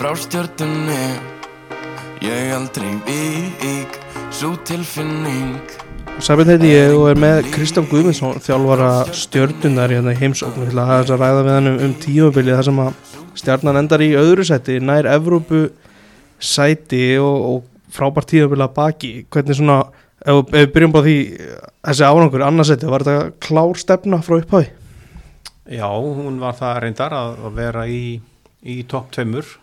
frá stjörnunni Ég aldrei vík, svo tilfinning. Sæbjörn heiti ég og er með Kristján Guðmundsson þjálfara stjörnunar hérna í heimsóknu til að hafa að ræða við hann um, um tímabilið þar sem að stjarnan endar í öðru sæti nær Evrópu sæti og, og frábært tímabilið að baki. Hvernig svona, ef, ef við byrjum bara því þessi árangur annarsæti, var þetta klár stefna frá upphæði? Já, hún var það reyndar að að vera í, í topp tveimur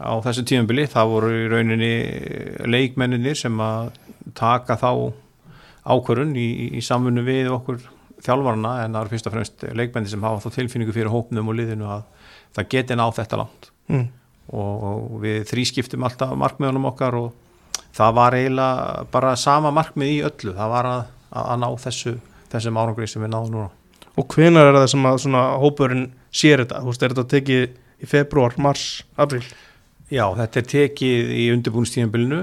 á þessu tímabili. Það voru í rauninni leikmenninir sem að taka þá ákvörun í, í samfunnu við okkur þjálfarna en það eru fyrst og fremst leikmenni sem hafa þá tilfinningu fyrir hópnum og liðinu að það geti ná þetta langt Mm. og, og við þrískiptum alltaf markmiðunum okkar og það var eiginlega bara sama markmið í öllu, það var að, að, ná þessu, þessum árangri sem við náðum núna. Og hvenar er það sem að svona hópurinn sér þetta? Þú veist, er þetta tekið í februar, mars, april? Já, þetta er tekið í undirbúinstíðanbylnu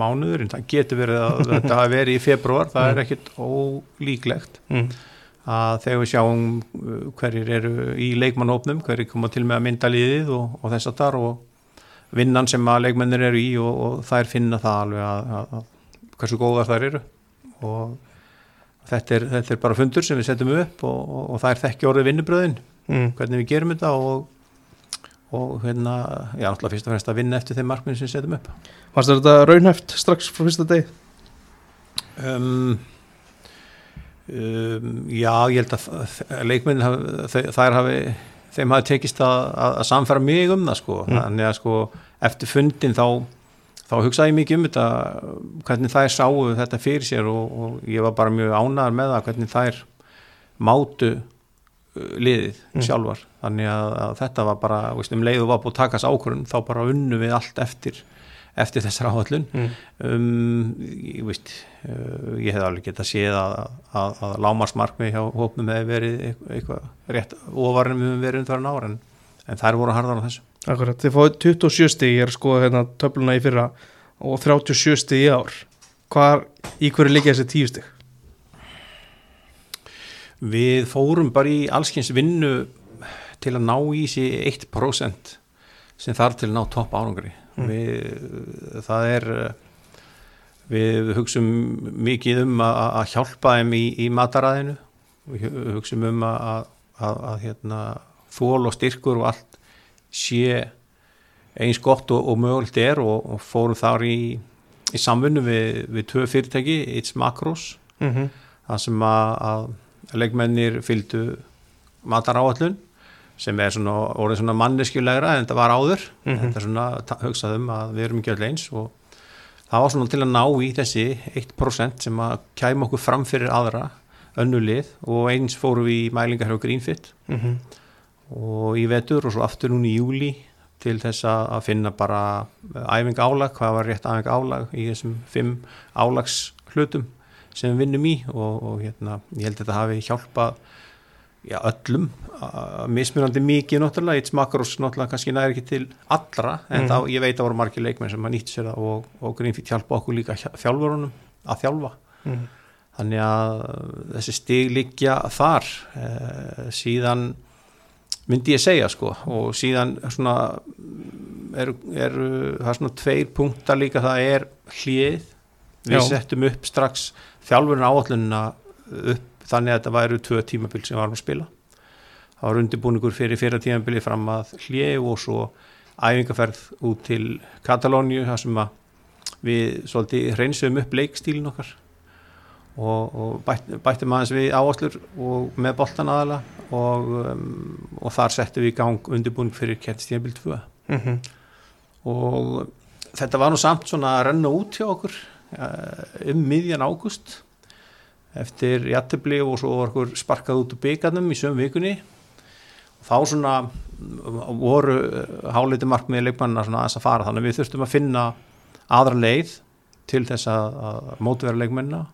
mánuður en það getur verið að þetta hafi verið í februar, það er ekkit ólíklegt Mm. að þegar við sjáum uh, hverjir eru í leikmannhópnum, hverjir koma til með að mynda liðið og, og þess að þar og vinnan sem að leikmennir eru í og, og þær finna það alveg að, að, að hversu góðar þær eru og þetta er, þetta er bara fundur sem við setjum upp og, og, og þær þekki orðið vinnubröðin Mm. hvernig við gerum þetta og, og hérna, já, náttúrulega fyrst og fremst að vinna eftir þeim markminn sem setjum upp þér þetta raunhæft strax frá fyrsta deg? um, um, Já, ég held að leikmennin hafi, þær hafi þeim hafi tekist að, að, að samfæra mig um það sko, Mm. þannig að sko eftir fundin þá þá hugsaði ég mikið um þetta hvernig þær sáu þetta fyrir sér og, og ég var bara mjög ánæðar með það hvernig þær mátu uh, liðið Mm. sjálfar þannig að, að þetta var bara veist, um leiðu var búið að takast ákvörðun þá bara unnu við allt eftir eftir þessar áhaldun Mm. um, ég veist uh, ég hef alveg getað séð að, að, að lámarsmarkmi hjá hópnum hefði verið eitthvað, eitthvað rétt ofarnum við höfum verið undir ára en, en þær voru harðar á þessu Akkurat, þið fáið 27 stig, ég er að skoða hérna töfluna í fyrra og 37 stig í ár. Hvar, í hverju liggja þessi 10 stig? við fórum bara í allskins vinnu til að ná í sig 1% sem þarf til að ná topp árangri Mm. við, það er við hugsum mikið um að, að hjálpa þeim í, í mataræðinu við hu- hugsum um að, að, að, að hérna, þól og styrkur og allt sé eins gott og, og mögulegt er og, og fórum þar í, í samfunnu við, við tvö fyrirtæki, It's Macros Mm -hmm. það sem að, að leikmennir fylgdu mataráallun sem er svona orðið svona manneskjulegra en þetta var áður. Mhm. þetta er svona ta- hugsað um að við erum ekki öll eins og það var svona til að ná í þessi 1% sem að kæma okkur fram fyrir aðra önnulið og eins fórum við í mælingar hjá Greenfit. Mm og í vetur og svo aftur núna í júli til þess að finna bara æfing álag, hvað var rétt æfing álag í þessum fimm álags hlutum sem við vinnum í og, og hérna, ég held að þetta hafi hjálpað já, öllum mismunandi mikið náttúrulega, eitt smakros náttúrulega kannski næri ekki til allra en Mhm. þá, ég veit að voru margir leikmenn sem að nýtt sér það og, og Greenfit hjálpa okkur líka þjálfurunum að þjálfa -hmm. þannig að þessi stig liggja þar eh, síðan myndi ég segja sko og síðan svona eru er, það er svona tveir punktar líka það er hlið við Já. settum upp strax þjálfurinn áallunina upp þannig að þetta væru tvö tímabil sem varum að spila. Það var undirbúningur fyrir fyrra tímabili fram að hlið og svo æfingaferð út til Katalóniu þar sem við svolítið hreinsum upp leikstílin okkar og, og bætt, bættum aðeins við áherslur og með boltan aðala og, um, og þar settum við í gang undirbúning fyrir kettistíðabild 2 Mm og þetta var nú samt svona að renna út hjá okkur uh, um miðjan águst eftir jattibli og svo var okkur sparkað út úr byggarnum í sömu vikunni. Og þá svona voru háliti markmiði leikmannina svona aðeins að fara. Þannig við þurftum að finna aðra leið til þess að, að mótvera leikmennina.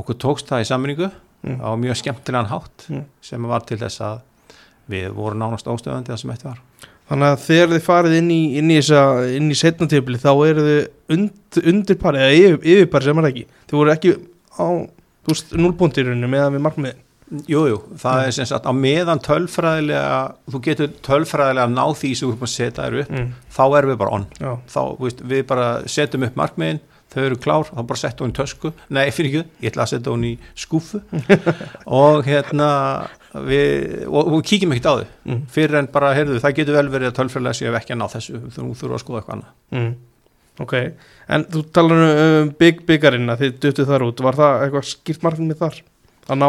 Okkur tókst það í sammenningu Mm. á mjög skemmtilegan hátt Mm. sem var til þess að við vorum nánast óstöðandi það sem þetta var. Þannig að þegar þið farið inn í, inn í, þessa, inn í setna tímabili þá eru þið und, undir pari eða yfir, yfir sem er ekki. Þið voru ekki á þú veist, núlbúndirinu með að við markmiðin. Jú, jú, það er sem sagt á meðan tölfræðilega, þú getur tölfræðilega ná því sem þú erum að setja þér upp mm. þá erum við bara on. Já, þá, veist, við bara setjum upp markmiðin þau eru klár, þá bara setja hún í tösku. Nei, fyrir ekki, ég ætla að setja hún í skúfu og hérna við, og, og við kíkjum ekkert á þau. Mm. fyrir en bara, heyrðu, það getur vel verið að tölfræðilega séu ekki að ná þessu, þú þurfum að skoða eitthvað annað. Mm. Ok, en þú talar um bygg byggarinn að þið duttu þar út, var það eitthvað skýrt markmið þar? Að ná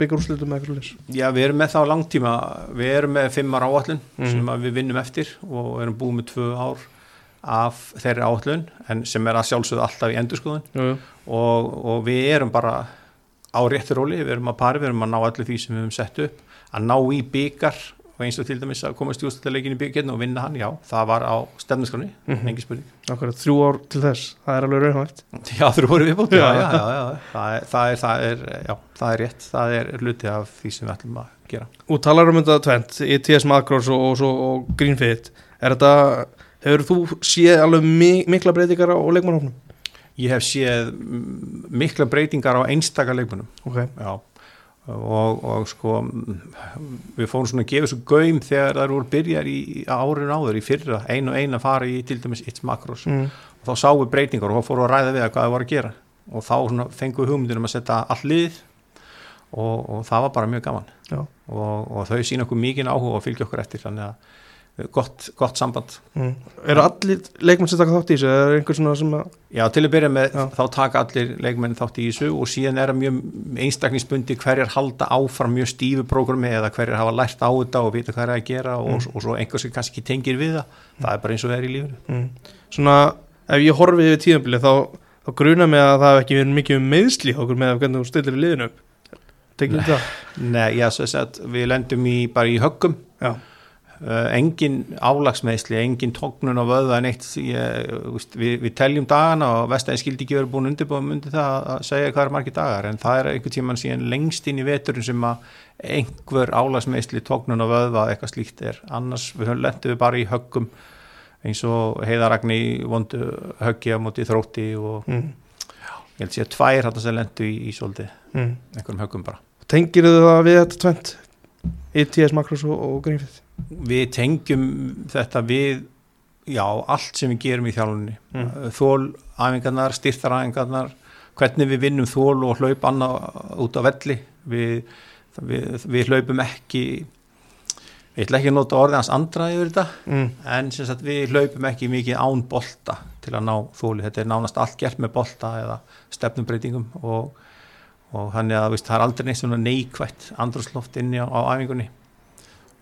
byggarúslitum með eitthvað leys? Já, við erum með það á langtíma, við erum með fimmar áallun Mm. sem við vinnum eftir og erum búið með tvö ár af þeirri áallun en sem er að sjálfsögðu alltaf í endurskoðun Jú, jú. og, og við erum bara á réttur róli, við erum að pari, við erum að ná allir því sem við höfum sett upp, að ná í byggar og eins og til dæmis að komast í úrstættileikin í byggarinn og vinna hann, já, það var á stefnuskroni, Mhm. engi spurning. Akkurat þrjú ár til þess, það er alveg raunhægt. Já, þú voru viðbútt, já, Já. já, já, það er, það er, það er, já, það er rétt, það er hluti af því sem við ætlum að gera. Og talar um þetta tvent, ETS Macros og, og, svo, og Greenfit, er þetta, hefur þú séð alveg mi mikla breytingar á leikmannhófnum? Ég hef séð mm, mikla breytingar á einstaka leikmunum, Ok, já, og, og sko, við fórum svona að gefa svo gaum þegar það voru byrjar í árinu áður í fyrra, ein og ein að fara í til dæmis It's Macros. Mm. og þá sáum við breytingar og þá fórum við að ræða við að hvað það voru að gera. Og þá fengum við hugmyndunum að setja all lið og, og það var bara mjög gaman. Og, og þau sína okkur mikið áhuga og fylgja okkur eftir þannig að gott, gott samband Mm. Eru allir leikmenn sem taka þátt í þessu, eða er einhver svona sem að, Já, til að byrja með Já. þá taka allir leikmenn þátt í þessu og síðan er það mjög einstaklingsbundi hverjar halda áfram mjög stífu prógrami eða hverjar hafa lært á þetta og vita hvað er að gera og, Mm. og svo einhver sem kannski tengir við það það er bara eins og er í lífinu mm. svona, ef ég horfi yfir tíðanbili þá, þá gruna mig að það hef ekki verið mikið um meðsli okkur með hvernig þú stillir í liðinu upp. Nei, já, að við lendum í, bara í höggum Já. Uh, engin álagsmeðsli, engin tóknun á vöða en eitt við, við teljum dagana og vestæðin skildi ekki verið búin undirbúin undir það að segja hvað er margir dagar en það er einhvern tíman síðan lengst inn í veturinn sem að einhver álagsmeðsli tóknun á vöða eitthvað slíkt er annars við lendum við bara í höggum eins og heiðaragni vondu höggja mútið þrótti og Mm. ég held sé að tvær þetta sem lendu í, í svolítið Mm. einhverjum höggum bara Tengir þau það við þetta tvent? ETS Macros og, og Greenfit? Við tengjum þetta við já, allt sem við gerum í þjálfunni Mm. þól, æfingarnar, styrtaræfingarnar hvernig við vinnum þól og hlaup annað út á velli við, við, við hlaupum ekki ég ætla ekki að nota orðið hans andra yfir þetta Mm. en sem sagt, við hlaupum ekki mikið án bolta til að ná þóli, þetta er nánast allt gert með bolta eða stefnumbreytingum og, og þannig að veist, það er aldrei neitt svona neikvætt andrúsloft inni á, á æfingunni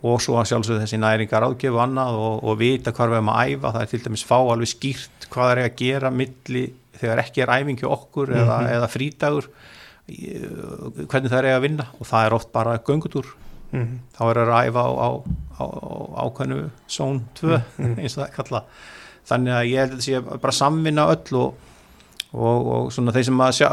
og svo að sjálfsögðu þessi næringar ágjöf og annað og, og vita hvað við erum að æfa það er til dæmis fá alveg skýrt hvað er að gera milli þegar ekki er æfingi okkur eða, Mhm. eða frídagur í- hvernig það er að vinna og það er oft bara göngutúr Mm. þá er að æfa á, á, á, á ákveðnu zón 2 Mm. eins og það er kalla þannig að ég held að þetta sé bara samvinna öll og, og, og svona þeir sem að sjá,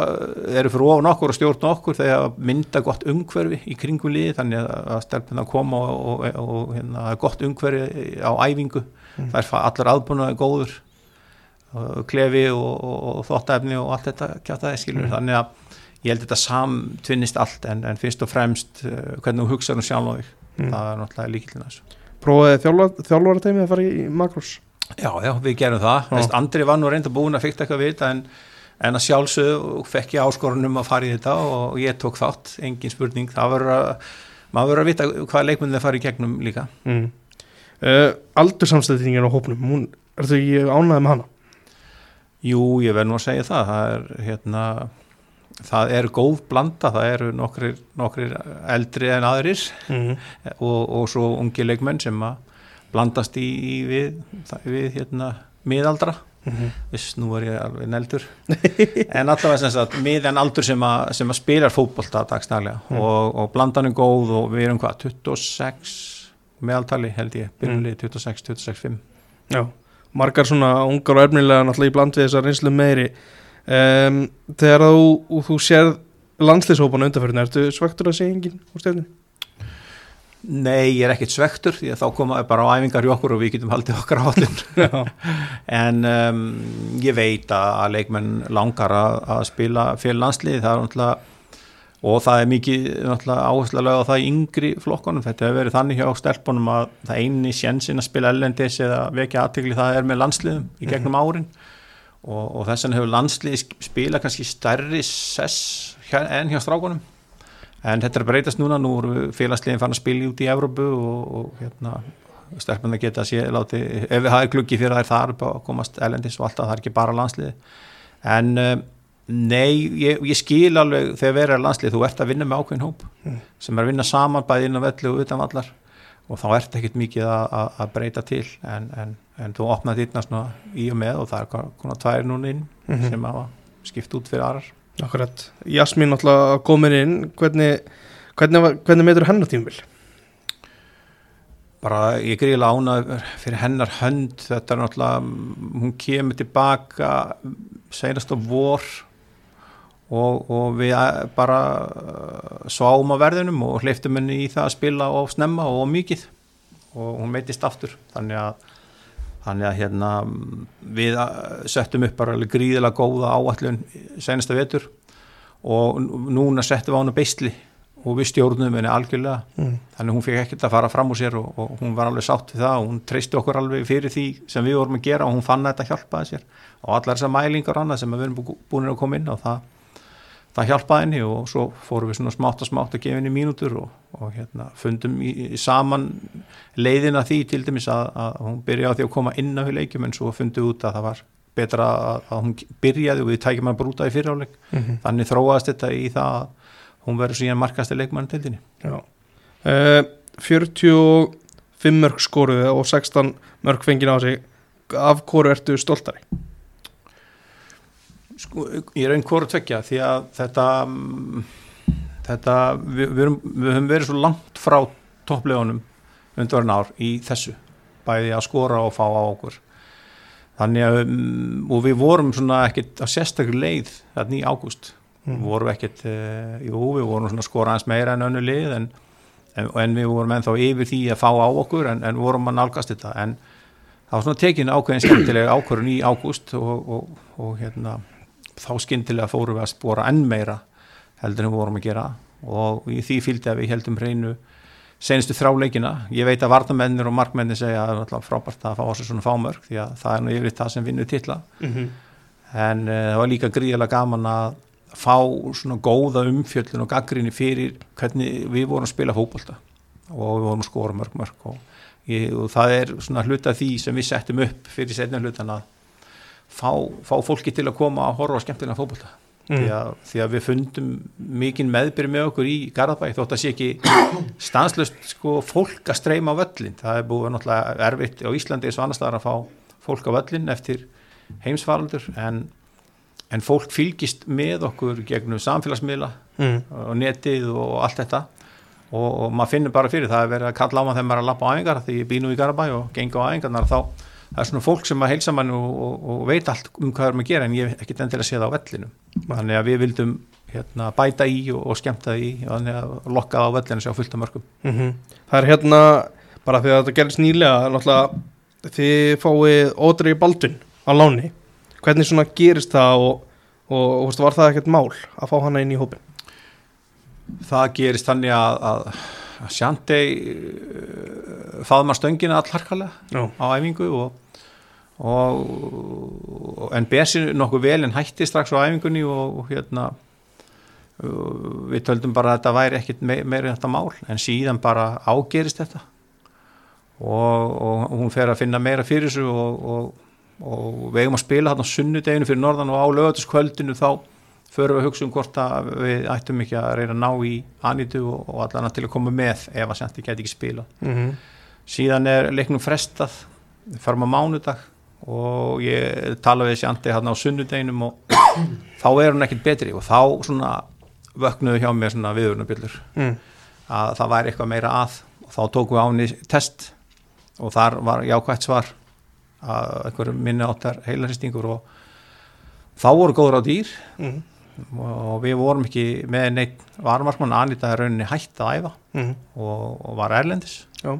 eru fyrir ofan okkur og stjórna okkur þegar mynda gott umhverfi í kringum liði þannig að, stelpuna koma og, og, og hérna, gott umhverfi á æfingu Mm. það er allar aðbúnaði góður og klefi og, og, og og allt þetta kjátaði skilur Mm. þannig að ég held þetta samtvinnist allt en, en fyrst og fremst uh, hvernig þú hugsaður um sjálf og þig Mm. það er náttúrulega líkillin að þessu Prófaði þjálfara teimið að fara í Macros? Já, já, við gerum það. Veist, Andri var nú reynda búin að fykta eitthvað við þetta en, en að sjálfsögðu fekk ég áskorunum að fara í þetta og ég tók þátt, engin spurning. Það verður að, maður verður að vita hvað leikmennið fara í gegnum líka. Mm. Uh, Aldursamstæðingin á hópnum, hún, er þau ánæði með hana? Jú, ég verð nú að segja það. Það er, hérna, það er góð blanda, það eru nokkrir eldri en aðrir Mm. og, og svo ungi leikmenn sem að blandast í, í við, við hérna, miðaldra. Mm. Viss, nú er ég alveg neldur en allavega sem sagt miðjan aldur sem að, sem að spilar fótbolta dagsnælega Mm. og, og blandan er góð og við erum hvað, 26 meðaltali held ég, byrjunlið 26, 26, 5 Já, margar svona ungar og efnilega náttúrulega í bland við þessar reynslu meiri um, Þegar þú, þú sérð landslýshópana undanferðin, ertu svektur að segja enginn úr stefni? Nei, ég er ekkit svektur því að þá komaði bara á æfingar í okkur og við getum haldið okkar áallin Já, en um, ég veit að, leikmenn langar að, spila fyrir landslið er og það er mikið náttúrulega áherslu að lögða það í yngri flokkonum þetta hefur verið þannig hjá stelpunum að það eini sjensin að spila ellendis eða vekja aðtegli það er með landsliðum í gegnum árin. Og, og þess vegna hefur landsliði spila kannski stærri sess hjá, en hjá strákonum en þetta er að breytast núna, nú eru félagsliðin fann að spila út í Evrópu og, og hérna, stelpunum geta að sé láti, ef við hafið klukki fyrir þær þar að komast ellendis og alltaf það er ekki bara landsliði en um, Nei, ég, ég skil alveg þegar verið er landslið, þú ert að vinna með ákveðin hóp mm. sem er að vinna saman bæði inn á velli og utan vallar og þá ert ekkert mikið að breyta til en, en, en þú opnaði þérna í og með og það er konar tvær núna inn mm -hmm. sem hafa skipt út fyrir aðrar Akkurat, Jasmín alltaf komin inn. Hvernig, hvernig, hvernig meður hennar tímvil? Bara ég gríla ána fyrir hennar hönd. Þetta er náttúrulega, hún kemur tilbaka senast á vor og, og við eh, bara eh, sváum á verðinum og hleyftum henni í það að spila og snemma og mikið. Og hún meitist aftur. Þannig að, þannig að hérna, við eh, settum upp bara gríðilega góða áallun senasta vetur og núna settum við á hana beistli og við stjórnum henni algjörlega mm. þannig hún fikk ekkert að fara fram úr sér og, og hún var alveg sátt við það og hún treysti okkur alveg fyrir því sem við vorum að gera og hún fann að þetta hjálpaði sér og allar þessar mælingar og annað sem við erum búin að koma inn og það það hjálpaði henni og svo fórum við svona smátt og smátt að gefa henni mínútur og, og hérna, fundum í, í saman leiðina því til dæmis að, að hún byrjaði á því að koma inn á leikjum en svo fundum við út að það var betra að, að hún byrjaði og við tækjum að brúta í fyriráleik mm -hmm. þannig þróaðist þetta í það að hún verður síðan markast í leikmann til dýni uh, 45 mörg skoruði og 16 mörg fengið á sig af hverju ertu stoltari? Sko, ég raun hvort tvekja því að þetta þetta, við, við, erum, við höfum verið svo langt frá topplegunum undarinn ár í þessu bæði að skora og fá á okkur. Þannig að mm, og við vorum svona ekkert á sérstaklega leið þarna í ágúst. Mm. vorum ekkert, uh, jú við vorum svona skora eins meira en önnu leið en, en, en við vorum ennþá yfir því að fá á okkur en, en vorum að nálgast þetta. En það var svona tekin ákveðin skemmtilega ákvörun í ágúst og, og, og hérna þá skindilega fórum við að spora enn meira heldur en við vorum að gera. Og í því fylgdi að við heldum reynu senastu þráleikina, ég veit að vartamennir og markmennir segja að það er frábært að fá þessu svona fámörk því að það er nú yfir það sem vinnur tilla mm -hmm. en uh, það var líka gríðilega gaman að fá svona góða umfjöldun og gaggrinni fyrir hvernig við vorum að spila fókbalta og við vorum að skora mörg mörg og, ég, og það er svona hluta því sem við settum upp fyrir setna hlutan að fá, fá fólki til að koma að horfa á skemmtilega fókbalta mm. því, því að við fundum mikinn meðbyrjum með okkur í Garðabæ þótt að sé ekki stanslust sko, fólk að streyma á völlin það er búið náttúrulega erfitt á Íslandi eins og annars þar að fá fólk á völlin eftir heimsfaraldur en, en fólk fylgist með okkur gegnum samfélagsmiðla mm. og netið og allt þetta og, og maður finnur bara fyrir það að vera að kalla á maður þegar maður er að lappa á æfingar því ég býn nú í Garabæ og gengur á æfingarnar þá það er svona fólk sem að heilsa mann og, og, og veit allt um hvað við erum að gera en ég hef ekkert endilega séð á vellinu þannig að við vildum hérna, bæta í og, og skemta í þannig að lokka á vellinu sér á fullta mörgum mm -hmm. Það er hérna bara því að þetta gerðist nýlega þið fáið ódregi baldun á láni hvernig svona gerist það og var það ekkert mál að fá hana inn í hópin? Það gerist þannig að, að Sjandei uh, faðum að stöngina allharkalega á æfingu og, og en besir nokkuð vel en hætti strax á æfingunni og, og hérna við töldum bara að þetta væri ekkit me meira þetta mál en síðan bara ágerist þetta. Og, og hún fer að finna meira fyrir þessu og við eigum að spila þarna sunnudeginu fyrir norðan og á lögatiskvöldinu þá förum við að hugsa um hvort að við ættum ekki að reyna að ná í Anitu og, og allan til að koma með ef að Sjanti geti ekki spila mm -hmm. síðan er leiknum frestað. Við farum á mánudag og ég tala við Sjanti hérna á sunnudeginum og þá er hún ekkert betri og þá svona vöknuðu hjá mér svona viðurnabillur mm. að það væri eitthvað meira að og þá tókum við á henni test og þar var jákvægt svar að einhverju minni áttar heilaristingur og þá voru góður á dýr. Mm og við vorum ekki með neitt varmarkmann Anita er rauninni hægt að æfa mm -hmm. og, og var erlendis. Já.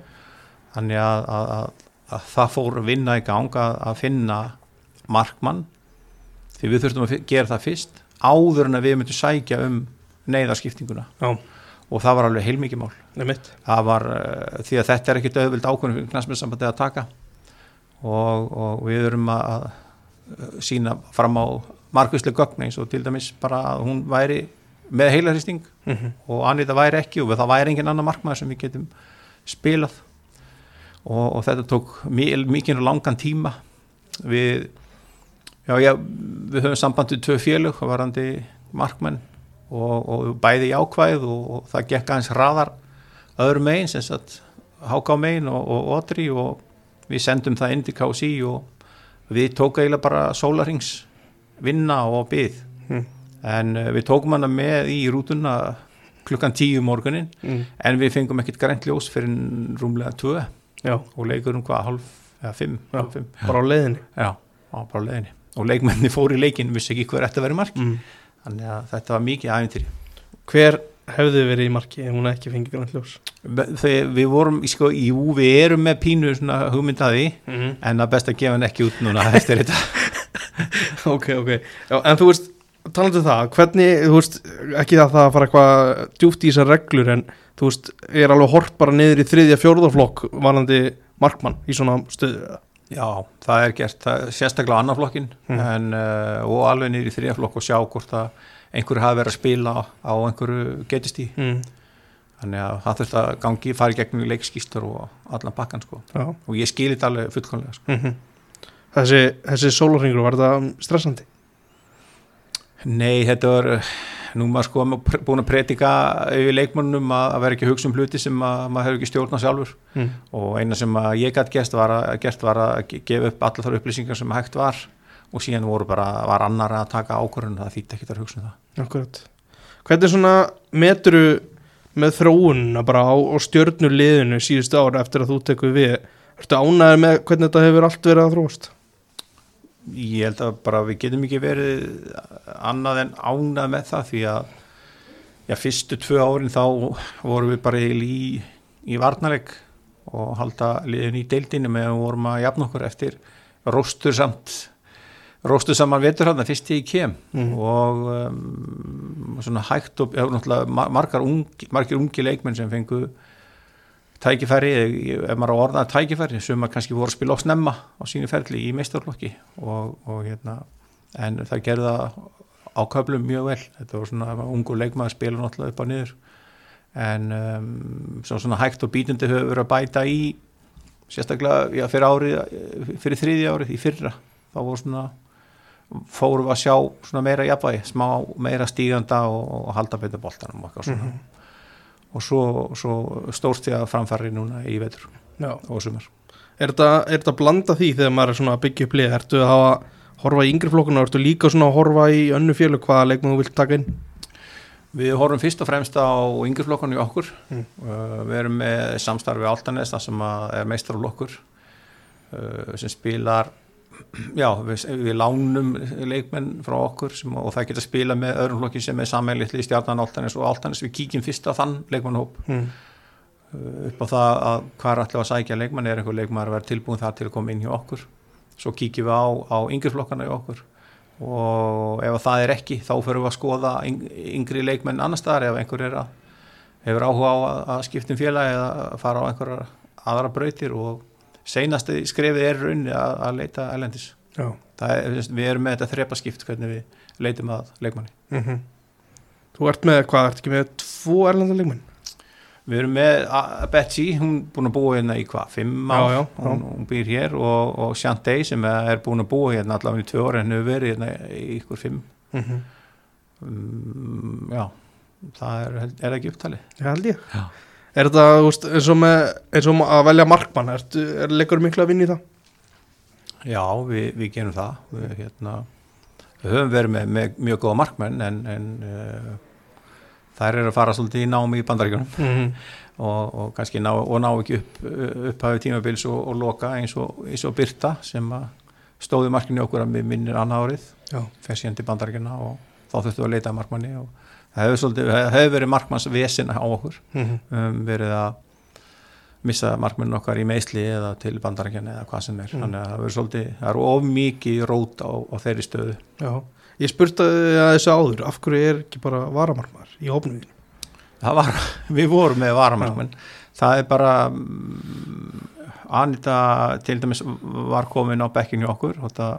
þannig að, að, að, að það fór vinna í ganga að finna markmann því við þurftum að gera það fyrst áður en að við myndum sækja um neyðarskiptinguna. Já, og það var alveg heilmikið mál. Það var uh, því að þetta er ekkit auðvild ákvörðum fyrir knastmjössambandi að taka. Og, og við erum að, að sína fram á markvislega gögn eins og til dæmis bara að hún væri með heilarhristing mm -hmm. og Anita væri ekki og það væri engin annar markmaður sem við getum spilað og, og þetta tók mikið og langan tíma við já, já, við höfum sambandið tvö félög varandi markmenn og, og bæði jákvæð og, og það gekk aðeins raðar öðrum megin sem sagt háká megin og, og otri og við sendum það inn til KSI og við tók eiginlega bara sólarings vinna og byð Mm. en uh, við tókum hana með í rútuna klukkan tíu morgunin mm. en við fengum ekkert grænt ljós fyrir rúmlega tvö Já, og leikurum hvað, hálf, eða fimm, Já. hálf fimm bara á leiðinni já, bara á leiðinni og leikmenni fór í leikin, vissi ekki hver ætti að vera í marki mm. þannig að þetta var mikið æfintýri Hver hefði verið í marki ef hún ekki fengið grann hljós? þegar við vorum, sko, jú, við erum með pínu svona hugmyndaði Mm. en er best að gefa hann ekki út núna eftir þetta ok, ok Já, en þú veist, talandi um það hvernig, þú veist, ekki það að fara eitthvað djúpt í þessar reglur en þú veist, er alveg hort bara niður í þriðja fjórðarflokk varandi markmann í svona stöðu já, það er gert, það sérstaklega annar flokkin Mm. en, uh, og alveg niður í þriðaflokk og sjá hvort að einhverju hafi verið að spila á einhverju getist í mm. þannig að það þurft að gangi fara í gegnum leikskýstur og allan pakkan sko Já og ég skilir þetta alveg fullkomlega sko. mm Þessi, þessi sólarringur, var þetta stressandi? Nei, þetta var nú maður sko búin að predika yfir leikmannum að, að vera ekki að hugsa um hluti sem að, maður hefur ekki stjórnað sjálfur Mm. og eina sem ég gætt gert var að, gefa upp allar þar upplýsingar sem hægt var og síðan voru bara, var annar að taka ákvörðun það þýtti ekki að hugsa um það Akkurat Hvernig svona meturu með þróunna bara á, á stjörnuliðinu síðustu ára eftir að þú tekur við Ertu ánæður með hvernig þetta hefur allt verið að þróast? Ég held að bara við getum ekki verið annað en ánað með það því að já, fyrstu tvö árin þá vorum við bara í, í varnaleg og halda liðin í deildinu meðan við vorum að jafna okkur eftir róstur samt róstur saman vetur hann fyrst ég kem Mm. og um, svona hægt og margar ungi, margir ungi leikmenn sem fengu tækifæri, ef maður á orðað tækifæri sem maður kannski voru að spila á snemma á sínu ferli í meistarlokki og, og hérna, en það gerði það á köflum mjög vel. Þetta var svona ungu leikmaður spila náttúrulega upp á niður. En um, svo svona hægt og bítandi höfum verið að bæta í sérstaklega já, fyrir árið fyrir þriðja árið í fyrra. Þá voru svona fórum að sjá svona meira jafnvægi, smá meira stíganda og, og halda betur boltanum og eitthvað svona og svo, svo stórst ég að framfæri núna í vetur Já og sumar Er þetta, er þetta að blanda því þegar maður er svona að byggja upp lið? Ertu að hafa horfa í yngri flokkuna, ertu líka svona að horfa í önnu félug hvaða leikmann þú vilt taka inn? Við horfum fyrst og fremst á yngjurflokkunni okkur Mm. uh, við erum með samstarfi Altanes það sem að er meistarflokkur uh, sem spilar já, við, við lánum leikmenn frá okkur sem, og það geta spila með öðrum flokki sem er sammeilitli í stjarnan Altanes og Altanes við kíkjum fyrst á þann leikmannhóp Mm. uh, upp á það að hvað er allir að sækja leikmann er einhver leikmann að vera tilbúin þar til að koma inn hjá okkur. Svo kíkjum við á, á yngjurflokkana hjá okkur. Og ef það er ekki þá fyrir við að skoða yng- yngri leikmenn annar staðar ef einhver er að hefur áhuga á að, að skipta um félagi eða að fara á einhverjar aðra brautir og seinasti skrefið er raunni að, að leita elendis Já er, við erum með þetta þrepa skipt hvernig við leitum að leikmanni mm Þú ert með, hvað, ert ekki með tvo erlenda leikmenn? Við erum með Betsy, hún er búin að búa hérna í hvað, fimm ár, Já, já, já. Hún, hún býr hér og, og Shantay sem er búin að búa hérna allavega í tvö en hefur verið hérna í ykkur fimm. Mm Um, já, það er, er ekki upptalið. Já, held ég Já. Er þetta, þú veist, eins og, með, eins og að velja markmann, ertu, er leikur miklu að vinna í það? Já, við, við gerum það. Við, hérna, við höfum verið með, með mjög góða markmenn en, en uh, þær eru að fara svolítið í námi í bandaríkjunum Mm og, og kannski ná, og ná ekki upp, upphafið tímabils og, og loka eins og, eins og Birta sem stóði markinu okkur að minnir annað árið síðan til bandaríkjana og þá þurftum við að leita markmanni og það hefur, svolítið, hefur verið markmanns vesin á okkur. Mm um, verið að missa markmannin okkar í meisli eða til bandaríkjana eða hvað sem er. Mm. þannig að það verður svolítið, það er of mikið rót á, á þeirri stöðu. Já. Ég spurti að þessu áður, af hverju er ekki bara varamarmar í það var, við vorum með varamarkmenn. Það er bara mm, Anita til dæmis var komin á bekkin hjá okkur og það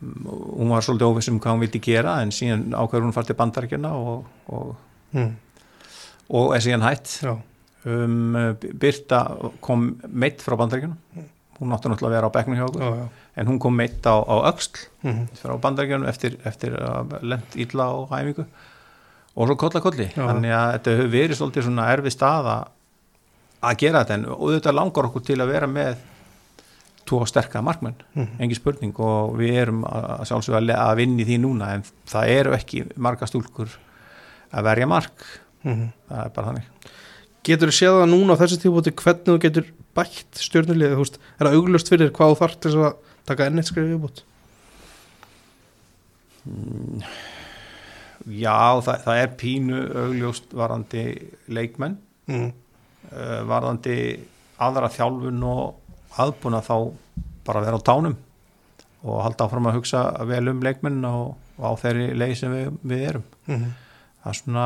hún var svolítið óviss um hvað hún vildi gera en síðan ákveður hún fara til bandarækjana og, og, mm. og er síðan hætt. Um, Birta kom meitt frá bandarækjana hún átti náttúrulega að vera á bekkinu hjá okkur. Já, já. En hún kom meitt á, á öxl mm. frá bandarækjunum eftir, eftir að lent illa á hæfingu og svo kolla kolli. Já. þannig að þetta hefur verið svolítið svona erfi staða að gera þetta. En auðvitað langar okkur til að vera með tvo sterka markmenn Mhm. engin spurning og við erum að sjálfsögða að, vinni því núna en það eru ekki marga stúlkur að verja mark Mm. það er bara þannig Getur þú séð það núna á þessu tífbúti hvernig þú getur bætt stjórnulegið, þú veist, er það auglust fyrir hvað þú þarf til að taka enn eitt skrifið viðbútt? Mm, Já, það, það er pínu augljóst varandi leikmenn Mm. uh, varðandi aðra þjálfun og aðbúna þá bara vera á tánum og halda áfram að hugsa vel um leikmenn og, og á þeirri leið sem við, við erum Mm. það er svona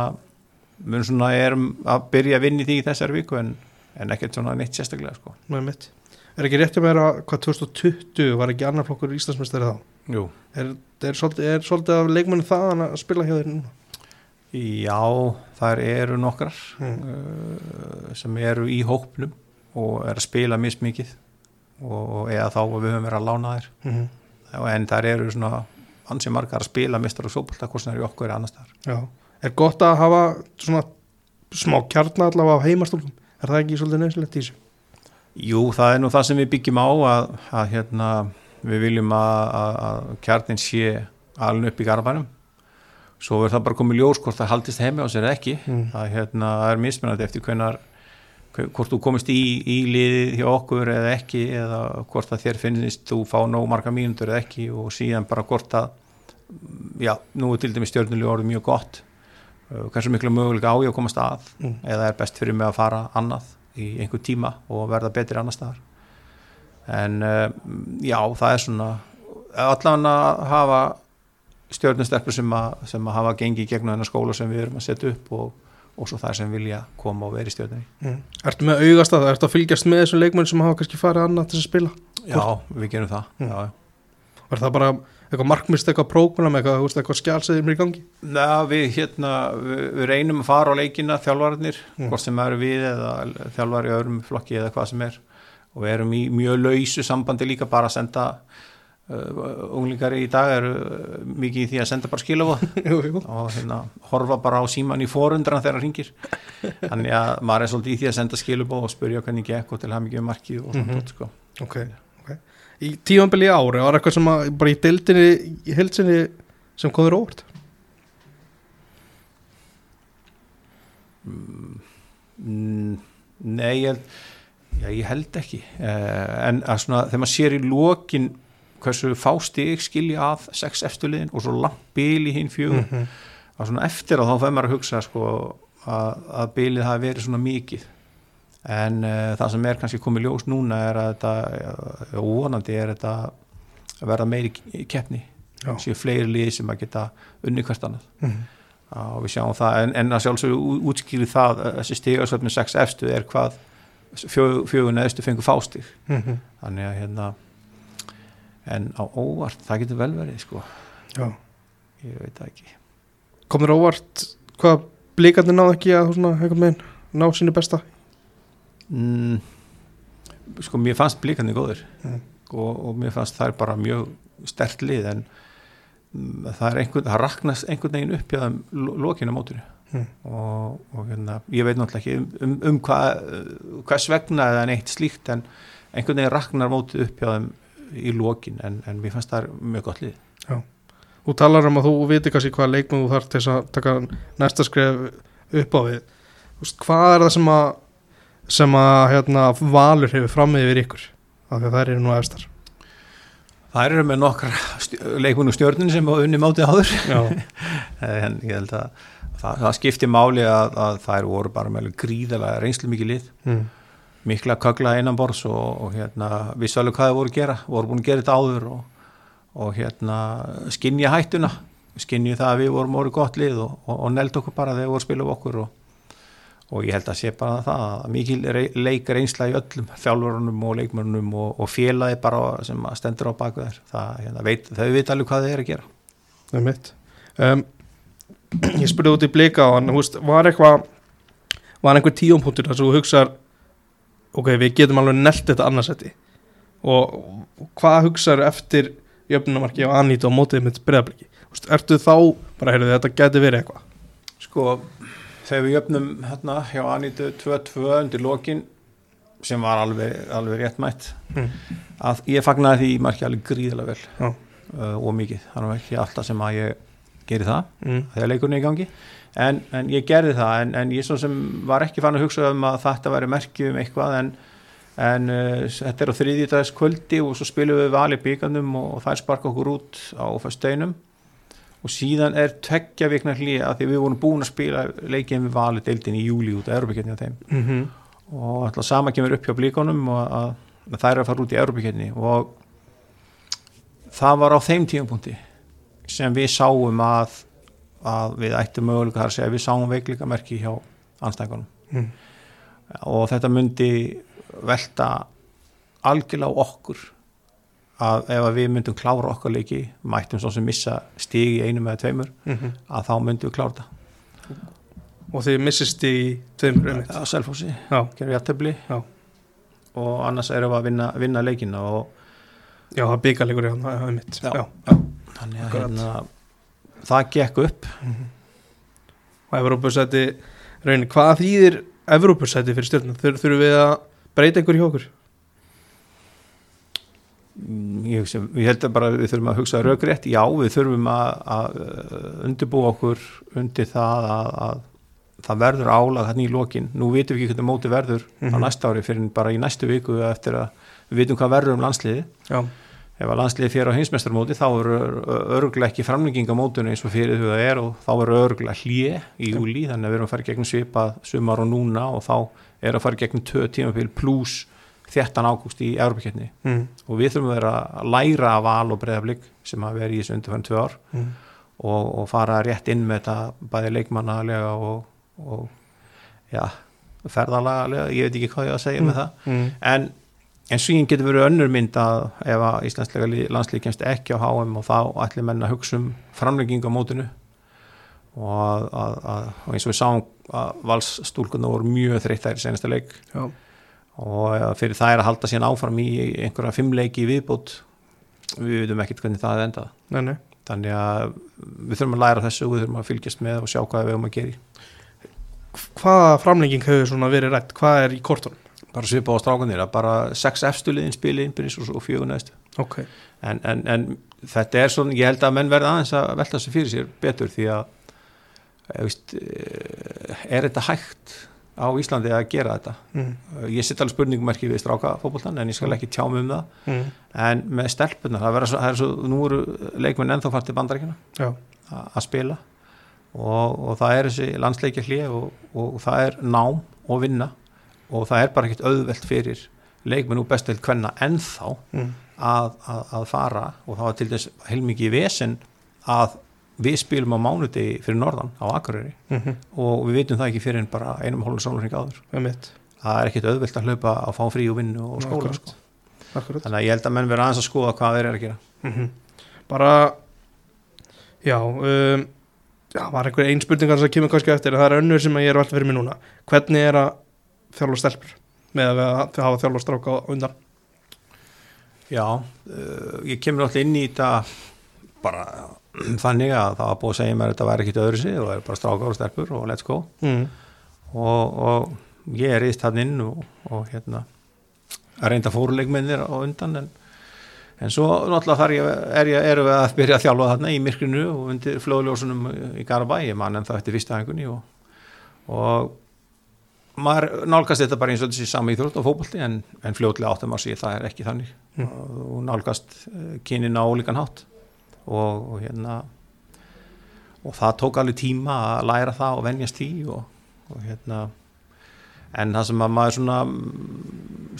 mun svona erum að byrja að vinni því í þessari viku en, en ekkert svona neitt sérstaklega sko. Nei, mitt. Er ekki rétt að vera hvað 2020 var ekki annar flokkur Íslandsmeistari þá? Jú. Er, er, er svolítið af leikmennu þaðan að spila hjá þér núna? Já, þær eru nokkrar Mm. uh, sem eru í hópnum og er að spila mismikið og eða þá að við höfum verið að lána þær Mm. en þær eru svona ansi margar að spila mistar og sópulta hvort sem er í okkur eða annars þar Já. Er gott að hafa svona smá kjarna allavega á heimastólkum? Er það ekki svolítið nefnsilegt í þessu? Jú, það er nú það sem við byggjum á að, að hérna, við viljum að, að, að kjarnin sé alveg upp í garabænum svo verður það bara komið ljós hvort það haldist heimi á sér ekki Mm. það hérna, er mismunandi eftir hvenar hve- hvort þú komist í, í liðið hjá okkur eða ekki eða hvort að þér finnist þú fá nóg marga mínútur eða ekki og síðan bara hvort að já, nú er til dæmis stjórnulega orðið mjög gott uh, hversu miklu möguleika á ég að komast að Mm. eða er best fyrir mig að fara annað í einhver tíma og verða betri annar staðar en uh, já, það er svona allan að hafa stjórnustelpur sem, að- sem að hafa gengið gegnum þennan skóla sem við erum að setja upp og, og svo þær sem vilja koma og vera í stjórnunni Mm. Ertu með augast að það? Ertu að fylgjast með þessum leikmenn sem hafa kannski farið annað til að spila? Já, við gerum það Mm. Er það bara eitthvað markmist, eitthvað prógram, eitthvað, eitthvað skjálsæðir mér í gangi? Ná, við, hérna, við, við reynum að fara á leikina þjálfararnir, Mm. hvort sem eru við eða þjálfar í öðrum flokki eða hvað sem er og við erum í mjög lausu sambandi líka bara að senda unglingar í dag eru uh, mikið í því að senda bara jú. og hérna, horfa bara á síman í forundran þegar hann ringir þannig að maður er svolítið í því að senda skilabóð og spurja hvernig gekk og til hafa mikið markið og svona mm sko. Ok, ok. Í tímanbili ári var eitthvað sem að, bara í deildinni, í heilsinni sem kom þér óvart? Mm, Nei, ég held, já, ég held ekki uh, en að svona, þegar maður sér í lokin hversu fástig skilja að sex eftirliðin og svo langt bil í hinn fjögur. -hmm. að svona eftir að þá fær maður að hugsa sko, að, að bilið hafi verið svona mikið. En uh, það sem er kannski komið ljós núna er að þetta, já, óvanandi er þetta að verða meiri ke- keppni. Séu fleiri liði sem að geta unni hvert annað. Mhm. Já, og við sjáum það, en, en að sjálfsögðu ú- útskýri það, að þessi stigasöfnum 6 efstu er hvað fjö, fjögur neðstu fengur fástig Mhm. þannig að hérna en á óvart, það getur vel verið sko, Já. ég veit það ekki Kom þér óvart hvað blíkandi náðu ekki að ná sínu besta? mm, sko mér fannst blíkandi góður Mm. og, og mér fannst það er bara mjög stert lið en mm, það er einhvern, það raknast einhvern veginn upp þeim lo- lokinu á mótinu Mm. og, og hérna, ég veit náttúrulega ekki um, um, um hvað, uh, hvers vegna eða neitt slíkt en einhvern veginn raknar mótið upp hjá þeim í lokin en, en mér fannst það mjög gott lið Þú talar um að þú viti kannski hvað leikmenn þú þarf til að taka næsta skref upp á við. Hvað er það sem að, sem að hérna, valur hefur fram yfir ykkur? Af því að það eru nú efstar. Það eru með nokkar leikmenn og stjörnun sem unni mótið áður Já. en ég held að það, það skipti máli að, að þær voru bara með alveg gríðalega reynslu mikið lið Mm. Mikla kögla innan borðs og, og hérna, vissu alveg hvað þið voru að gera voru búin að gera þetta áður og, og hérna, skinja hættuna skinnið það að við vorum orðið gott lið og, og, neld okkur bara þegar við vorum að spila um okkur og, ég held að sé bara það að mikil rey, leik reynsla í öllum þjálfurunum og leikmörnum og, félagi bara sem stendur á baku þær það, hérna, veit, þau veit alveg hvað þau er að gera. Það er mitt um, Ég spurði út í blika á hann Var eitthvað Var einhver tíumpunktur þar sem þú hugsar Ok, við getum alveg nelt þetta annarsætti Og hvað hugsaður eftir Jöfnumarki og Anít og mótið mitt breyðabliki Ertu þá, bara heyrðu þetta geti verið eitthvað? Sko, þegar við jöfnum hérna hjá Anítu 2-2 undir lokin sem var alveg, alveg réttmætt Mm. að ég fagnaði því marki alveg gríðilega vel. Uh, og mikið, það er ekki alltaf sem að ég geri það mm. þegar leikurinn er í gangi en, en ég gerði það en, en ég var ekki fann að hugsa um að þetta væri merki um eitthvað en, en uh, þetta er á þriðjúdags kvöldi og svo spilum við vali byggarnum og, og þær sparka okkur út á fösteinum og síðan er tveggja vikna hlýja að því við vorum búin að spila leikinn við vali deildin í júli út af Europaketni á þeim. Mm -hmm. og alltaf sama kemur upp hjá blíkonum og að, að þær eru að fara út í Europaketni og það var á þeim tímapunkti sem við sáum að, að við ættum möguleika þar að segja við sáum veikleika merki hjá anstæðingunum Mm. og þetta myndi velta algjörlega okkur að ef við myndum klára okkar leiki mættum svo sem missa stig í einum eða tveimur Mm að þá myndum við klára þetta. Og þið missist í tveimur að selfósi, Já, gerum við aðtöfli og annars erum við að vinna, vinna leikina og já það byggarleikur í hann, það er mitt. Já. Já. þannig að hérna, það gekk upp Og Evrópusæti, raunin, hvað þýðir Evrópusæti fyrir stjórnum? Þur, þurfum við að breyta einhver hjá okkur? Mm, ég, ég held að bara við þurfum að hugsa raugrétt, já við þurfum að, að uh, undirbúa okkur undir það að, að það verður álag hérna í lokin nú vitum við ekki hvernig móti verður á Mhm. næsta ári fyrir bara í næstu viku eftir að við vitum hvað verður um landsliði Já, ef að landsliði fyrir á heimsmeistarmóti þá er örgulega ekki framlenging á mótinu eins og fyrir því það er og þá er örgulega hlje í júli þannig að við erum að fara í gegnum svipað sumar og núna og þá er að fara í gegnum tvö tímafél pluss 13 ágúst í Európa-keppni mm. og við þurfum að vera að læra af val og breyðablík sem að vera í þessu undirfæðin tvö ár Mm. og, og fara rétt inn með þetta bæði leikmannalega og, og ja, ferðalaga ég veit ekki hvað ég á að segja með það Mm. en, en síðan getur verið önnur mynd að ef að íslenslega landslið kemst ekki á HM og þá ætli menn að hugsa um framlegging á mótinu og, að, að, að, eins og við sáum að valsstúlkunar voru mjög þreyttar í senasta leik Já, og eh, fyrir það er að halda síðan áfram í einhverja fimmleiki viðbútt við veitum ekkert hvernig það er endað nei, nei þannig að við þurfum að læra þessu og við þurfum að fylgjast með og sjá hvað við höfum að gera. Hvaða framlenging hefur verið rætt? Hvað er í kortunum? Bara svipa á strákanir að bara sex efstuliðin spili innbyrðis og, og fjögur neðstu. Ok, en, en, en þetta er svona, ég held að menn verða aðeins að velta þessu fyrir sér betur því að eh, veist, eh, er þetta hægt á Íslandi að gera þetta? Mm. ég sitt alveg spurningmerki við strákafóboltan en ég skal ekki tjá mig um það. Mm. en með stelpunar, það, svo, það er svo nú eru leikmenn ennþá fært til bandaríkina Já, a- að spila. Og, og það er þessi landsleikja hlið og, og það er nám og vinna og það er bara ekkert auðvelt fyrir leikmenn úr bestelt kvenna ennþá mm. að, að, að fara og það var til þess heilmikið vesen að við spilum á mánudegi fyrir norðan á Akureyri Mm -hmm. og við vitum það ekki fyrir en bara einum hólum sólurring áður það er ekkert auðvelt að hlaupa að fá frí og vinnu og skóla Akkurat. sko. Akkurat þannig að ég held að menn vera aðeins að skoða hvað þeir eru að gera mm Bara Já um, Já, var einhver ein spurningar sem kemur kannski eftir en það er önnur sem ég er alltaf fyrir mig núna Hvernig er að þjálfa stelpur með að hafa þjálfa stráka undan Já, uh, ég kemur alltaf inn í þetta bara þannig að það var búið að segja mér að þetta væri ekkit öðru sig og það er bara strákar og stelpur og let's go mm. og, og ég er íst hann inn og, og hérna að reynda fóruleikmennir á undan en, en svo náttúrulega þar ég, er ég, erum við að byrja að þjálfa þarna í myrkrinu og undir flóðljósunum í Garabæ, ég man en það eftir fyrsta hengunni og, og maður nálgast þetta bara eins og þessi sami íþrótt og fótbolti en, en fljótlega áttum að sé það er ekki þannig Mm. og nálgast uh, kynin á ólíkan hátt og, og hérna og það tók alveg tíma að læra það og venjast því og, og hérna en það sem að maður svona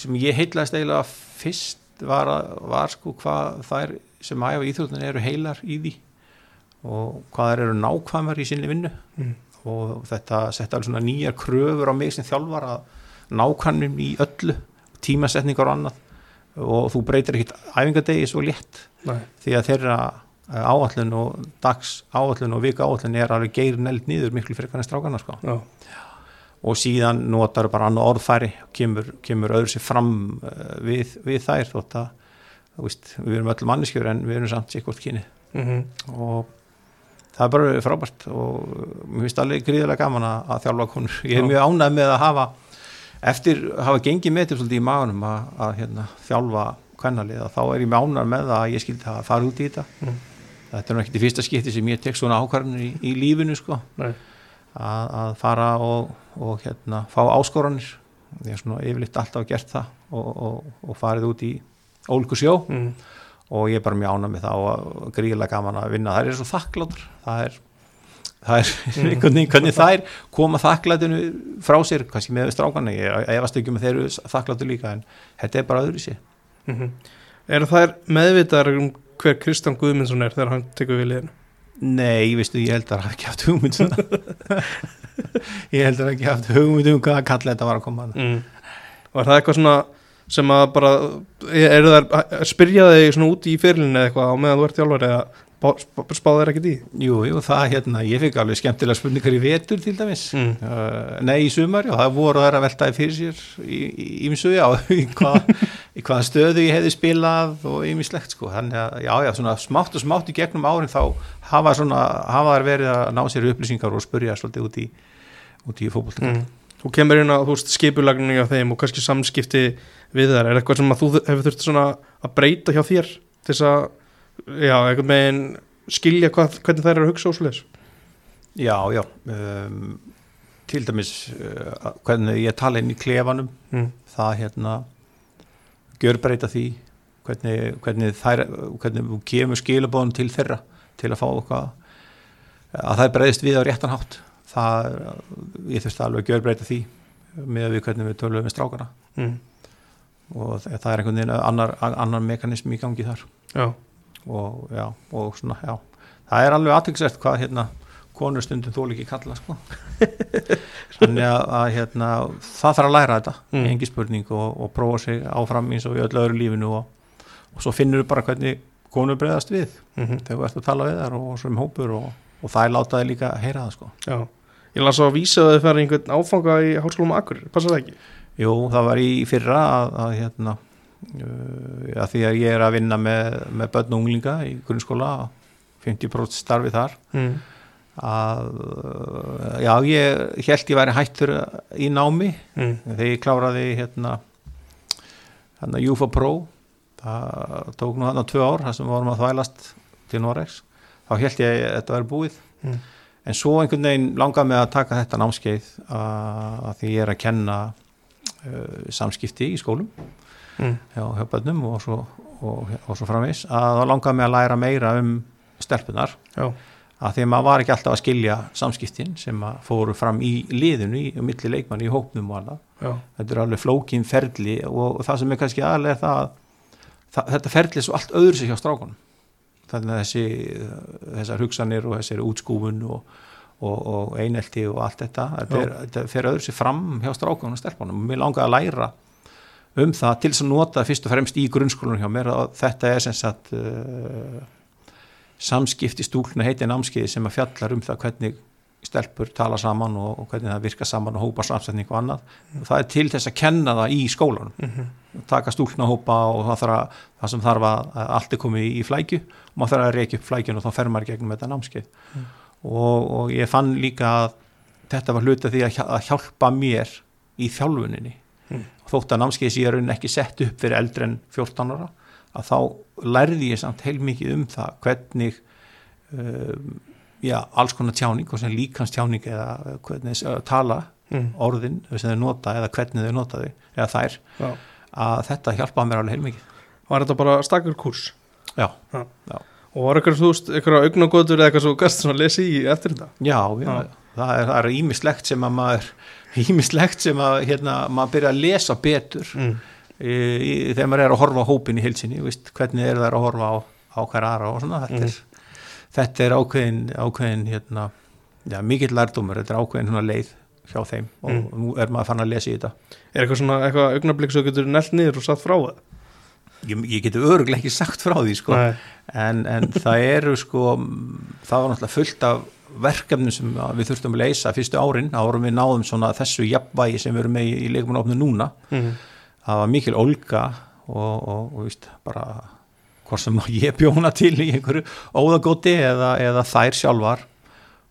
sem ég heitlaðist eiginlega fyrst var, að- var sko hvað þær sem æfa íþróttin eru heilar í því og hvað þær eru nákvæmar í sinni vinnu Mm. Og þetta setja alveg svona nýjar kröfur á mig sem þjálfar að nákvæmum í öllu tímasetningar og annað. Og þú breytir ekkit æfingadegi svo létt. Nei. því að þeirra eh, áætlun og dags áætlun og vika áætlun er alveg geir neld nýður miklu frekar en strákana sko. Já, og síðan notar bara annað orðfæri kemur, kemur öðru sér fram uh, við, við þær þótt að veist, við erum öll manneskjur en við erum samt sér hvort kyni. Mm og það er bara frábært og mér finnst alveg gríðilega gaman að, að þjálfa konur. Ég er mjög ánægð með að hafa eftir að hafa gengið með til svolítið í magunum að, að hérna, þjálfa kvennalið þá er ég mjög ánægð með það að ég skildi að fara út í þetta. Mm. þetta er nú ekki í fyrsta skipti sem ég tek svona ákvarðanir í, í lífinu sko. Að, að fara og, og hérna, fá áskoranir. Ég er svona yfirleitt alltaf gert það og, og, og farið út í ólgu sjó mm. Og ég er bara mjög ánað með það og gríðilega gaman að vinna. Það er svo þakkláttur það er, það er einhvern veginn hvernig það er koma þakklætinu frá sér kannski með strákana, ég efast ekki með þeir eru þakkláttur líka en þetta er bara öðru sér Mm Eru þær meðvitaðar um hver Kristján Guðmundsson er þegar hann tekur við liðinu? nei, veistu, ég held að það ekki haft hugmynd um það. ég held að það ekki haft hugmynd um hvaða kall þetta var að koma Mm. Er það eitthvað svona sem að bara, eru þær spyrja þig svona út í fyrirlinni eða eitthvað á meðan þú ert þjálfur eða bá- spá- þær ekkert í? jú, jú, það hérna, ég fikk alveg skemmtilega spurningar í vetur til dæmis Mm. Uh, nei, í sumar, já, það voru þær að veltaði fyrir sér í, í, í mjög já, í, hvað, í hvaða stöðu ég hefði spilað og ýmislegt sko, þannig að, já, já, svona smátt og smátt í gegnum árin þá hafa svona, hafa þær verið að ná sér upplýsingar og spurja svolítið út í, í fótbolta. Mm. Þú kemur inn á, veist, skipulagningi á þeim og kannski samskipti við þær. Er eitthvað sem að þú hefur þurft að breyta hjá þér til þess að, já, einhvern veginn skilja hvað, hvernig þær eru að hugsa ásleis? Já, já, um, til dæmis uh, hvernig ég tala inn í klefanum, Mm. það hérna gjörbreyta því hvernig, hvernig, þær, hvernig þú kemur skilabóðum til þeirra til að fá okkar að það breyðist við á réttan hátt það, ég þurfti alveg að gjörbreyta því með við hvernig við tölum við strákana Mm. og það er einhvern veginn annar, annar mekanism í gangi þar Já, og já, og svona, já það er alveg aðtöksert hvað hérna konur stundum þól ekki kalla sko. þannig að, að hérna, það þarf að læra þetta Mm. engi spurning og, og prófa sig áfram eins og í öllu öðru lífinu og, og svo finnur þú bara hvernig konur breyðast við mm þegar þú ert að tala við þar og svo um hópur og, og það er látaði líka að heyra það sko. já. Ég las á að vísa að þið færi einhvern áfanga í hálskólum Akureyri, passar það ekki? Jú, það var í fyrra að, að hérna uh, að því að ég er að vinna með, með börn og unglinga í grunnskóla 50% starfi þar Mm. að uh, já, ég held ég væri hættur í námi Mm. þegar ég kláraði hérna hérna UFA Pro það tók nú þarna tvö ár þar sem við vorum að þvælast til Norex þá held ég að þetta væri búið. Mm. en svo einhvern veginn langaði mig að taka þetta námskeið að, því ég er að kenna uh, samskipti í skólum Mm. hjá, bönnum og svo, og, og svo framvis að þá langaði mig að læra meira um stelpunar Já, að því að maður var ekki alltaf að skilja samskiptin sem fóru fram í liðinu í, milli leikmann í hópnum og annað. Þetta er alveg flókin ferli og, það sem er kannski aðlega það, að þetta ferli er svo allt öðru sig hjá strákunum þannig að þessi þessar hugsanir og þessari útskúfun og, og, og einelti og allt þetta þetta, er, fer öðru sig fram hjá strákunum og stelpunum. Og mér langaði að læra um það til þess að nota fyrst og fremst í grunnskólunum hjá mér og þetta er sem sagt uh, samskipti stúlna heiti námskeiði sem að fjallar um það hvernig stelpur tala saman og, og hvernig það virka saman og hópa samsetning og annað. Og það er til þess að kenna það í skólanum. Mhm. taka stúlna hópa og það, þarf að, það sem þarf að, að allt er komið í, í flækju. Og maður þarf að reykja upp flækjun og þá fer maður gegnum þetta námskeið. Og, og ég fann líka að þetta var hluta því að, hjá- að hjálpa mér í þjálfuninni. Mm. þótt að námskeið sé raunin ekki sett upp fyrir eldri en 14 ára að þá lærði ég samt heilmikið um það hvernig um, já, alls konar tjáning og sem líkans tjáning eða hvernig þess að tala mm. orðin sem þau nota eða hvernig þau nota þau eða þær já. að þetta hjálpaði mér alveg heilmikið Var þetta bara stakur kurs? já, Og var eitthvað, þú veist, eitthvað augnagotur eða eitthvað svo svona að lesa í eftir þetta? já, já, Já. Það, er, það er ímislegt sem að maður ímislegt sem að hérna, maður byrja að lesa betur Mm. í, í, þegar maður er að horfa hópin í heilsinni veist, hvernig er það að horfa á, á hver aðra og svona þetta, Mm. er, þetta er ákveðin, ákveðin hérna, já, mikill lærdómur, þetta er ákveðin svona leið hjá þeim og Mm. nú er maður fann að lesa í þetta Er eitthvað svona, eitthvað augnablik sem getur nelt niður og satt frá það? ég, ég geti öruglega ekki sagt frá því sko. En, en það eru sko, það var náttúrulega fullt af verkefnum sem við þurftum að leysa fyrstu árin, árum við náðum svona þessu jafnvægi sem við erum með í, í leikumunofnu núna Mm. það var mikil ólga og, og, og víst, bara hvort sem ég bjóna til í einhverju óðagóti eða, eða þær sjálfar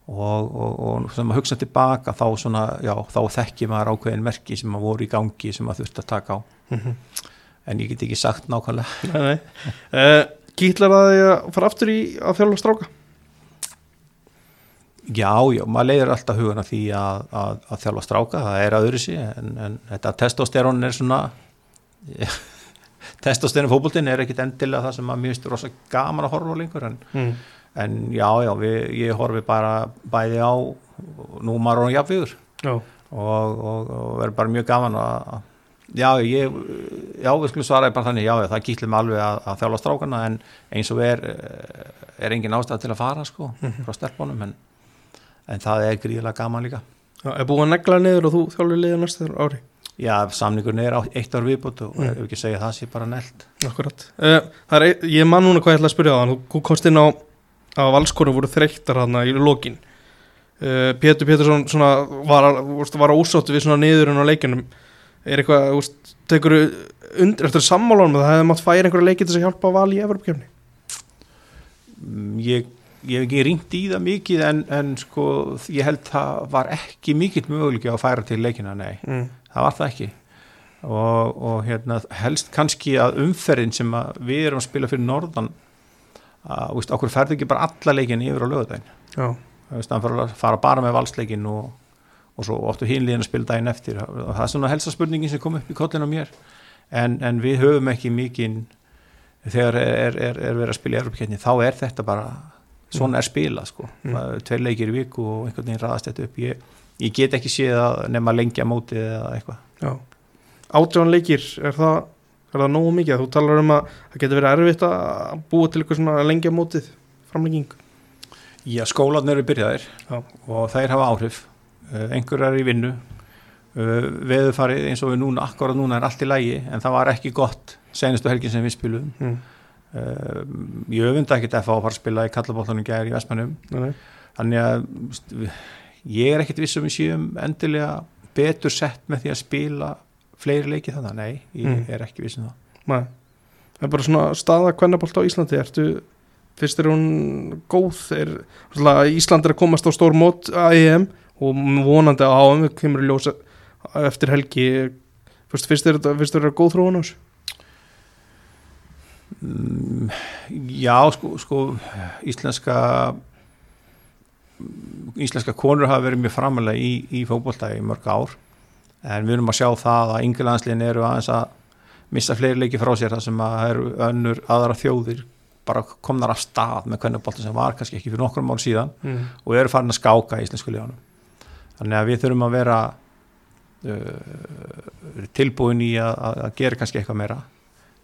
og, og, og sem að hugsa tilbaka þá, svona, já, þá þekki maður ákveðin merki sem að voru í gangi sem að þurfti að taka á Mhm. en ég get ekki sagt nákvæmlega Nei, nei. Uh, það því að fara aftur í að þjálfa stráka? Já, já, maður leiðir alltaf hugan að því að, að, að þjálfa stráka, það er að öðru sí en, en þetta testosterón er svona testosterón fótboltinn er ekkit endilega það sem að mér finnst rosa gaman að horfa lengur en, Mm. en já, já, við, ég horfi bara bæði á nú maður og jafnvíður og, og, og verður bara mjög gaman að já, ég já, við skulum svara bara þannig, já, já, það mig alveg að, að þjálfa strákana en eins og er er engin ástæð til að fara sko, frá stelpunum en, en það er gríðilega gaman líka Já, er búið að negla niður og þú þjálfur liðið næsta ári? Já, samningun er eitt ár viðbútt og Mm. ef ekki segja það sé bara nelt Akkurat. Uh, það er, ég man núna hvað ég ætla að spyrja á þann. Þú komst inn á að valskonu voru þreyttar hann í lokin. Uh, Pétur Pétursson var, var, ósáttu við svona niðurinn á leikinum. Er eitthvað, veist, tekur undir eftir sammálanum að það hefði mátt færa einhverja leiki til að hjálpa val í Evropakefni? Mm, ég, ég hef ekki ringt í það mikið en, en sko, ég held það var ekki mikill möguleiki að færa til leikina, nei Mm. Það var það ekki. Og, og hérna, helst kannski að umferðin sem að við erum að spila fyrir norðan að, veist, okkur ferði ekki bara alla leikin yfir á lögudaginn Já. þannig að fara bara með valsleikin og, og svo óttu hinliðin að spila daginn eftir. Og það er svona helsta spurningin sem kom upp í kollin á mér. En, en við höfum ekki mikið þegar er, er, er, er verið að spila í Evropakeppni þá er þetta bara svona er spila sko, mm. tveir leikir í viku og einhvern veginn raðast þetta upp. Ég, ég get ekki séð að nema lengja mótið eða eitthvað Já. Átján leikir, er það, er það nógu mikið? Þú talar um að það getur verið erfitt að búa til eitthvað svona lengja mótið framlenging. Já, skólanir eru byrjaðir Já. og þeir hafa áhrif uh, einhver er í vinnu uh, veðufarið eins og við núna, akkurat núna er allt í lægi en það var ekki gott senustu helgin sem við spilum Mm. uh, ég öfunda ekkert að fá að fara að spila í kallabóltanum gæri í Vestmannum þannig að ég er ekkert vissum við séum endilega betur sett með því að spila fleiri leiki þannig, nei, ég Mm. er ekki vissum það. Nei. Það er bara svona staða kvennabolt á Íslandi. Ertu, fyrst er hún góð? Er, Ísland er að komast á stór mót að EM og vonandi á HM kemur ljósa eftir helgi. Fyrst, fyrst er þetta góð þróun á þessu? Mm, Já, sko, sko íslenska íslenska konur hafa verið mjög framalega í, í fótbolta í mörg ár. En við erum að sjá það að yngilandsliðin eru aðeins að missa fleiri leiki frá sér þar sem að eru önnur aðra þjóðir bara komnar af stað með kvennubólta sem var kannski ekki fyrir nokkrum mál síðan mm. og eru farin að skáka í íslensku liðanum þannig að við þurfum að vera uh, tilbúin í að, að gera kannski eitthvað meira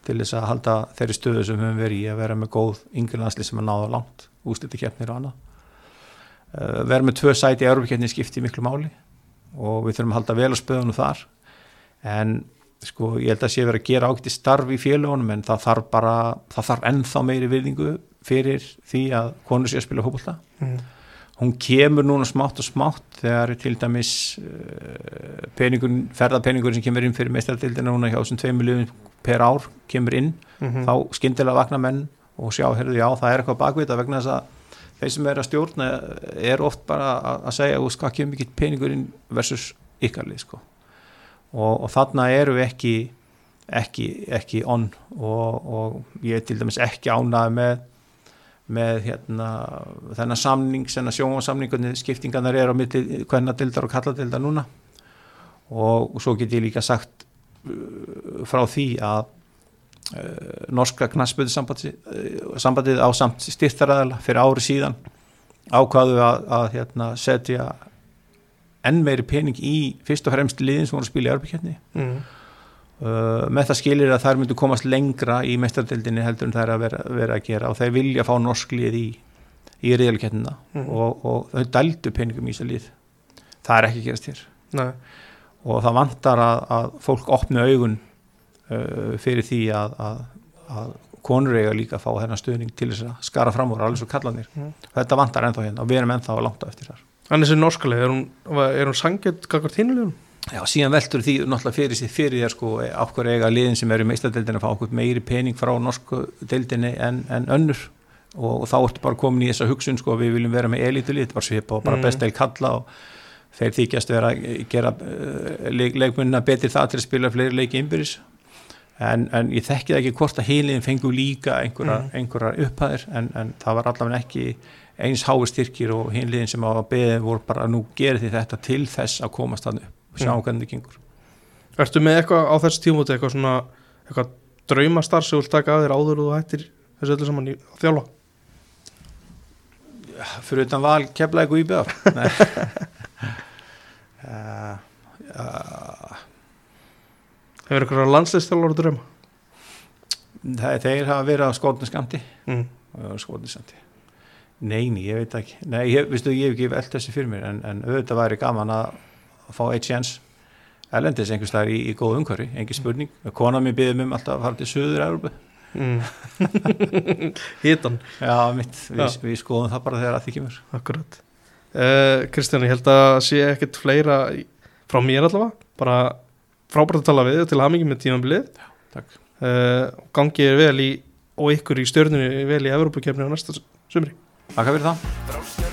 til þess að halda þeirri stöðu sem við höfum verið í að vera með góð yngirlandsli sem að náða langt úsliti keppnir og annað vera með tvö sæti í Európa-keppni skipti miklu máli og við þurfum að halda vel á spöðunum þar. En sko ég held að sé verið að gera ágætti starf í félagunum en það þarf bara það þarf ennþá meiri virðingu fyrir því að konur sé að spila fótbolta. Mm. hún kemur núna smátt og smátt þegar til dæmis uh, peningur, ferðapeningur sem kemur inn fyrir meistardildina núna hjá þessum 2 miljóðum per ár kemur inn, Mm þá skyndilega vakna menn og sjá, heyrðu, já, það er eitthvað bakvita vegna þess að þeir sem er að stjórna er oft bara að, segja og kemur mikið peningur inn versus ykkarlið, sko? Og, og þarna eru við ekki ekki, ekki on og, og ég er til dæmis ekki ánað með með hérna, þennan samning sem að sjónvarsamningunni skiptingarnar er á milli kvennadildar og kalladildar núna. Og, og svo get ég líka sagt uh, frá því að norska knassbyrðu sambandið, uh, sambandið á samt styrtaræðala fyrir ári síðan ákvaðu að, að hérna, setja enn meiri pening í fyrst og fremst liðin sem voru að spila í arbyggjörni Mm. uh, með það skilir að þær myndu komast lengra í mestardildinni heldur en þær að vera, vera að gera og þeir vilja fá norsk lið í, í reyðalkettina Mhm. og, og þau dældu peningum í þessu lið það er ekki að gerast hér Nei, og það vantar að, að fólk opni augun fyrir því að, að, að konur eiga líka að fá þennan stuðning til þess að skara fram úr alveg svo kallanir Mhm. þetta vantar ennþá hérna og við erum ennþá langt á eftir þar en þessi norskalið, er hún, hún sangjött kakvart hinulegum? Já, síðan veltur því náttúrulega fyrir sér fyrir þér sko, af hverju eiga liðin sem eru í meistadeildinni að fá okkur meiri pening frá norsku deildinni en, en önnur og, og þá ertu bara komin í þessa hugsun sko, við viljum vera með elítulið, þetta bara svipa og bara Mm. mm. besta í kalla og þeir þykjast vera að gera uh, leik, leikmunna betri það til að spila fleiri leiki innbyrðis en, en ég þekki það ekki hvort að heiliðin fengu líka einhverjar Mm. einhverjar upphæðir en, en það var allavega ekki eins hái styrkir og heiliðin sem á að beðið voru bara nú gerir því þetta til þess að komast þannig upp sjá Mm. hvernig það gengur Ertu með eitthvað á þessu tímúti eitthvað svona eitthvað draumastar sem þú vilt taka að þér áður og þú hættir þessu öllu saman í að þjálfa? fyrir utan val kefla eitthvað í BF uh, uh, Hefur eitthvað landsliðstjálfur að drauma? þeir hafa verið á skotnu skamti Mm. skotnu skamti neini, ég veit ekki. Nei, ég, vistu, ég hef ekki velt þessi fyrir mér en, en auðvitað væri gaman að, að fá eitt sjans erlendis einhvers staðar í, í góð umhverfi, engin spurning. Kona mér byggði um alltaf að fara til söður Európu Mm. Hitan, já, mitt, við, Já. við skoðum það bara þegar að því kemur. Akkurat. Uh, Kristján, ég held að sé ekkert fleira frá mér allavega. Bara frábært að tala við og til hamingi með tímabilið. Takk. uh, gangi er vel í og ykkur í stjörnunni vel í Evrópukefni á næsta sumri. Takk fyrir það